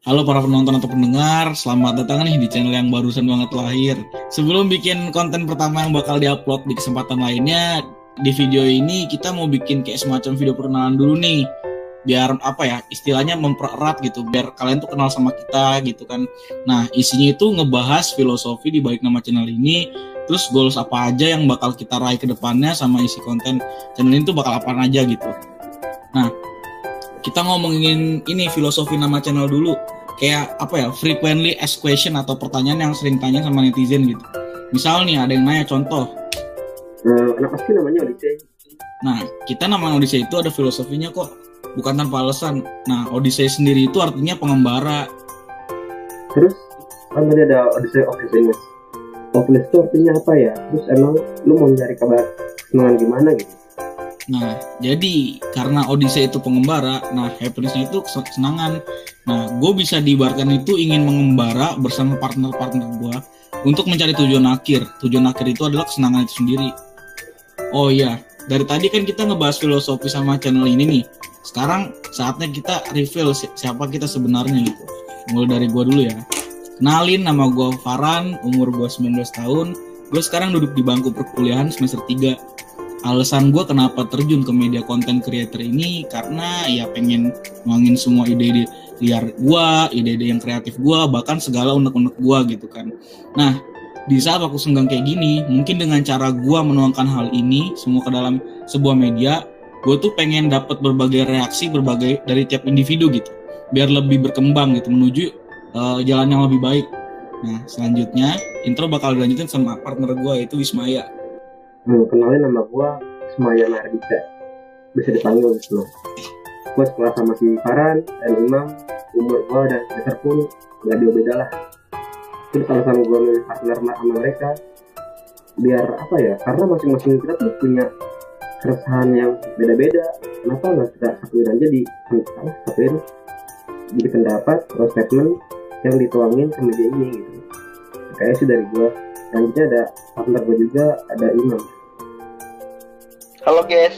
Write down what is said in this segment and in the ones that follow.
Halo para penonton atau pendengar, selamat datang nih di channel yang barusan banget lahir. Sebelum bikin konten pertama yang bakal diupload di kesempatan lainnya, di video ini kita mau bikin kayak semacam video perkenalan dulu nih. Biar apa ya, istilahnya mempererat gitu, biar kalian tuh kenal sama kita gitu kan. Nah, isinya itu ngebahas filosofi di balik nama channel ini, terus goals apa aja yang bakal kita raih ke depannya sama isi konten channel ini tuh bakal apa aja gitu. Nah, kita ngomongin ini filosofi nama channel dulu kayak apa ya frequently asked question atau pertanyaan yang sering tanya sama netizen gitu. Misal nih ada yang nanya contoh. Uh, kenapa sih namanya Odyssey nah kita nama Odyssey itu ada filosofinya kok bukan tanpa alasan. Nah Odyssey sendiri itu artinya pengembara. Terus kan tadi ada Odyssey of Happiness. Itu artinya apa ya? Terus emang lu mau nyari kabar kesenangan gimana gitu Nah, jadi karena Odyssey itu pengembara, nah happinessnya itu kesenangan. Nah, gue bisa diibaratkan itu ingin mengembara bersama partner-partner gue untuk mencari tujuan akhir. Tujuan akhir itu adalah kesenangan itu sendiri. Oh iya, dari tadi kan kita ngebahas filosofi sama channel ini nih. Sekarang saatnya kita reveal siapa kita sebenarnya gitu. Mulai dari gue dulu ya. Kenalin nama gue Farhan, umur gue 19 tahun. Gue sekarang duduk di bangku perkuliahan semester 3 alasan gue kenapa terjun ke media konten creator ini karena ya pengen ngangin semua ide-ide liar gue, ide-ide yang kreatif gue, bahkan segala unek-unek gue gitu kan. Nah, di saat aku senggang kayak gini, mungkin dengan cara gue menuangkan hal ini semua ke dalam sebuah media, gue tuh pengen dapat berbagai reaksi berbagai dari tiap individu gitu, biar lebih berkembang gitu menuju uh, jalan yang lebih baik. Nah, selanjutnya intro bakal dilanjutin sama partner gue itu Wismaya hmm, kenalin nama gue Semaya Mardika. Bisa dipanggil Wisnu gue sekolah sama si Farhan dan Imam umur gue dan semester pun gak jauh beda lah. Terus alasan gue milih partner sama mereka biar apa ya karena masing-masing kita tuh punya keresahan yang beda-beda. Kenapa nggak kita satuin aja di satuin jadi pendapat atau statement yang dituangin ke media ini gitu. Kayak sih dari gue selanjutnya ada partner gue juga ada Imam. Halo guys.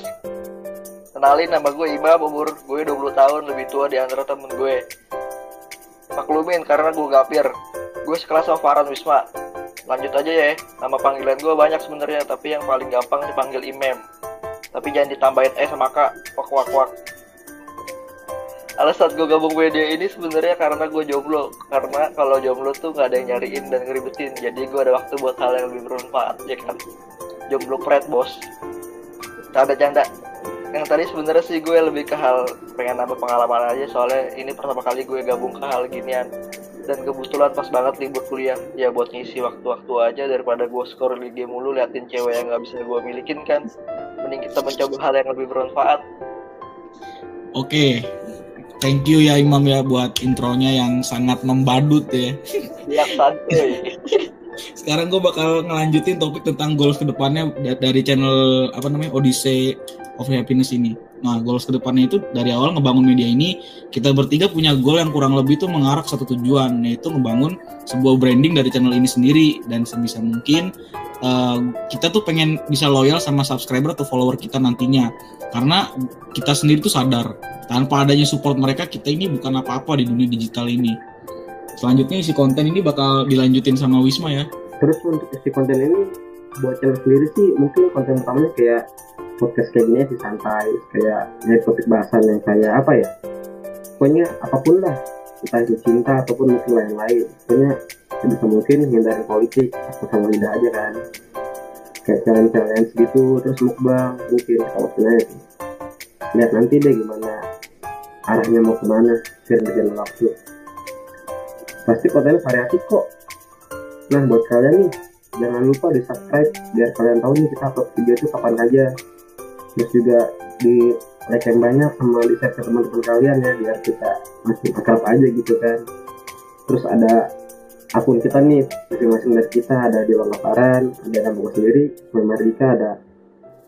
Kenalin nama gue Imam umur gue 20 tahun lebih tua di antara temen gue. Maklumin karena gue gapir. Gue sekelas sama Farhan Wisma. Lanjut aja ya nama panggilan gue banyak sebenarnya tapi yang paling gampang dipanggil Imam. Tapi jangan ditambahin eh sama kak wak wak wak alasan gue gabung media ini sebenarnya karena gue jomblo. Karena kalau jomblo tuh nggak ada yang nyariin dan ngeribetin. Jadi gue ada waktu buat hal yang lebih bermanfaat ya kan? Jomblo pret bos. Ada canda yang tadi sebenarnya sih gue lebih ke hal pengen nambah pengalaman aja. Soalnya ini pertama kali gue gabung ke hal ginian. Dan kebetulan pas banget libur kuliah. Ya buat ngisi waktu-waktu aja daripada gue skor di game mulu liatin cewek yang nggak bisa gue milikin kan? Mending kita mencoba hal yang lebih bermanfaat. Oke thank you ya Imam ya buat intronya yang sangat membadut ya. Siap santuy. Sekarang gue bakal ngelanjutin topik tentang goals ke depannya dari channel apa namanya Odyssey of Happiness ini. Nah, goals ke depannya itu dari awal ngebangun media ini kita bertiga punya goal yang kurang lebih itu mengarah satu tujuan, yaitu ngebangun sebuah branding dari channel ini sendiri dan sebisa mungkin uh, kita tuh pengen bisa loyal sama subscriber atau follower kita nantinya. Karena kita sendiri tuh sadar tanpa adanya support mereka kita ini bukan apa-apa di dunia digital ini. Selanjutnya isi konten ini bakal dilanjutin sama Wisma ya. Terus untuk isi konten ini buat channel sendiri sih mungkin konten utamanya kayak podcast kayak gini sih santai kayak ya, topik bahasan yang kayak apa ya? Pokoknya apa pun lah entah itu cinta ataupun mungkin lain-lain. Pokoknya sebisa mungkin hindari politik atau sama lidah aja kan. Kayak challenge-challenge gitu terus mukbang mungkin kalau sebenarnya lihat nanti deh gimana arahnya mau ke mana sering berjalan waktu. Pasti kontennya variatif kok. Nah buat kalian nih jangan lupa di subscribe biar kalian tahu nih kita upload video itu kapan aja. Terus juga di like yang banyak sama di share ke teman-teman kalian ya biar kita masih akrab aja gitu kan. Terus ada akun kita nih masing-masing dari kita ada di Laparan ada nama gue sendiri Mardika ada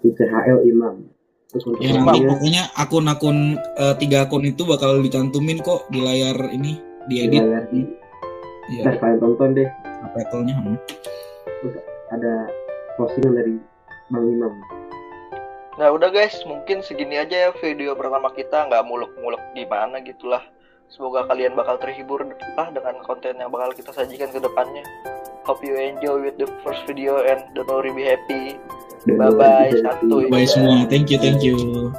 ICHL Imam terus untuk ya, nanti pokoknya akun-akun uh, tiga akun itu bakal dicantumin kok di layar ini di edit di layar. Ya. Nah, kalian tonton deh title-nya hmm. terus ada postingan dari Bang Imam Nah udah guys, mungkin segini aja ya video pertama kita nggak muluk-muluk gimana gitulah. Semoga kalian bakal terhibur lah dengan konten yang bakal kita sajikan ke depannya hope you enjoy with the first video and don't worry be happy bye bye satu Bye semua. Thank you, thank you.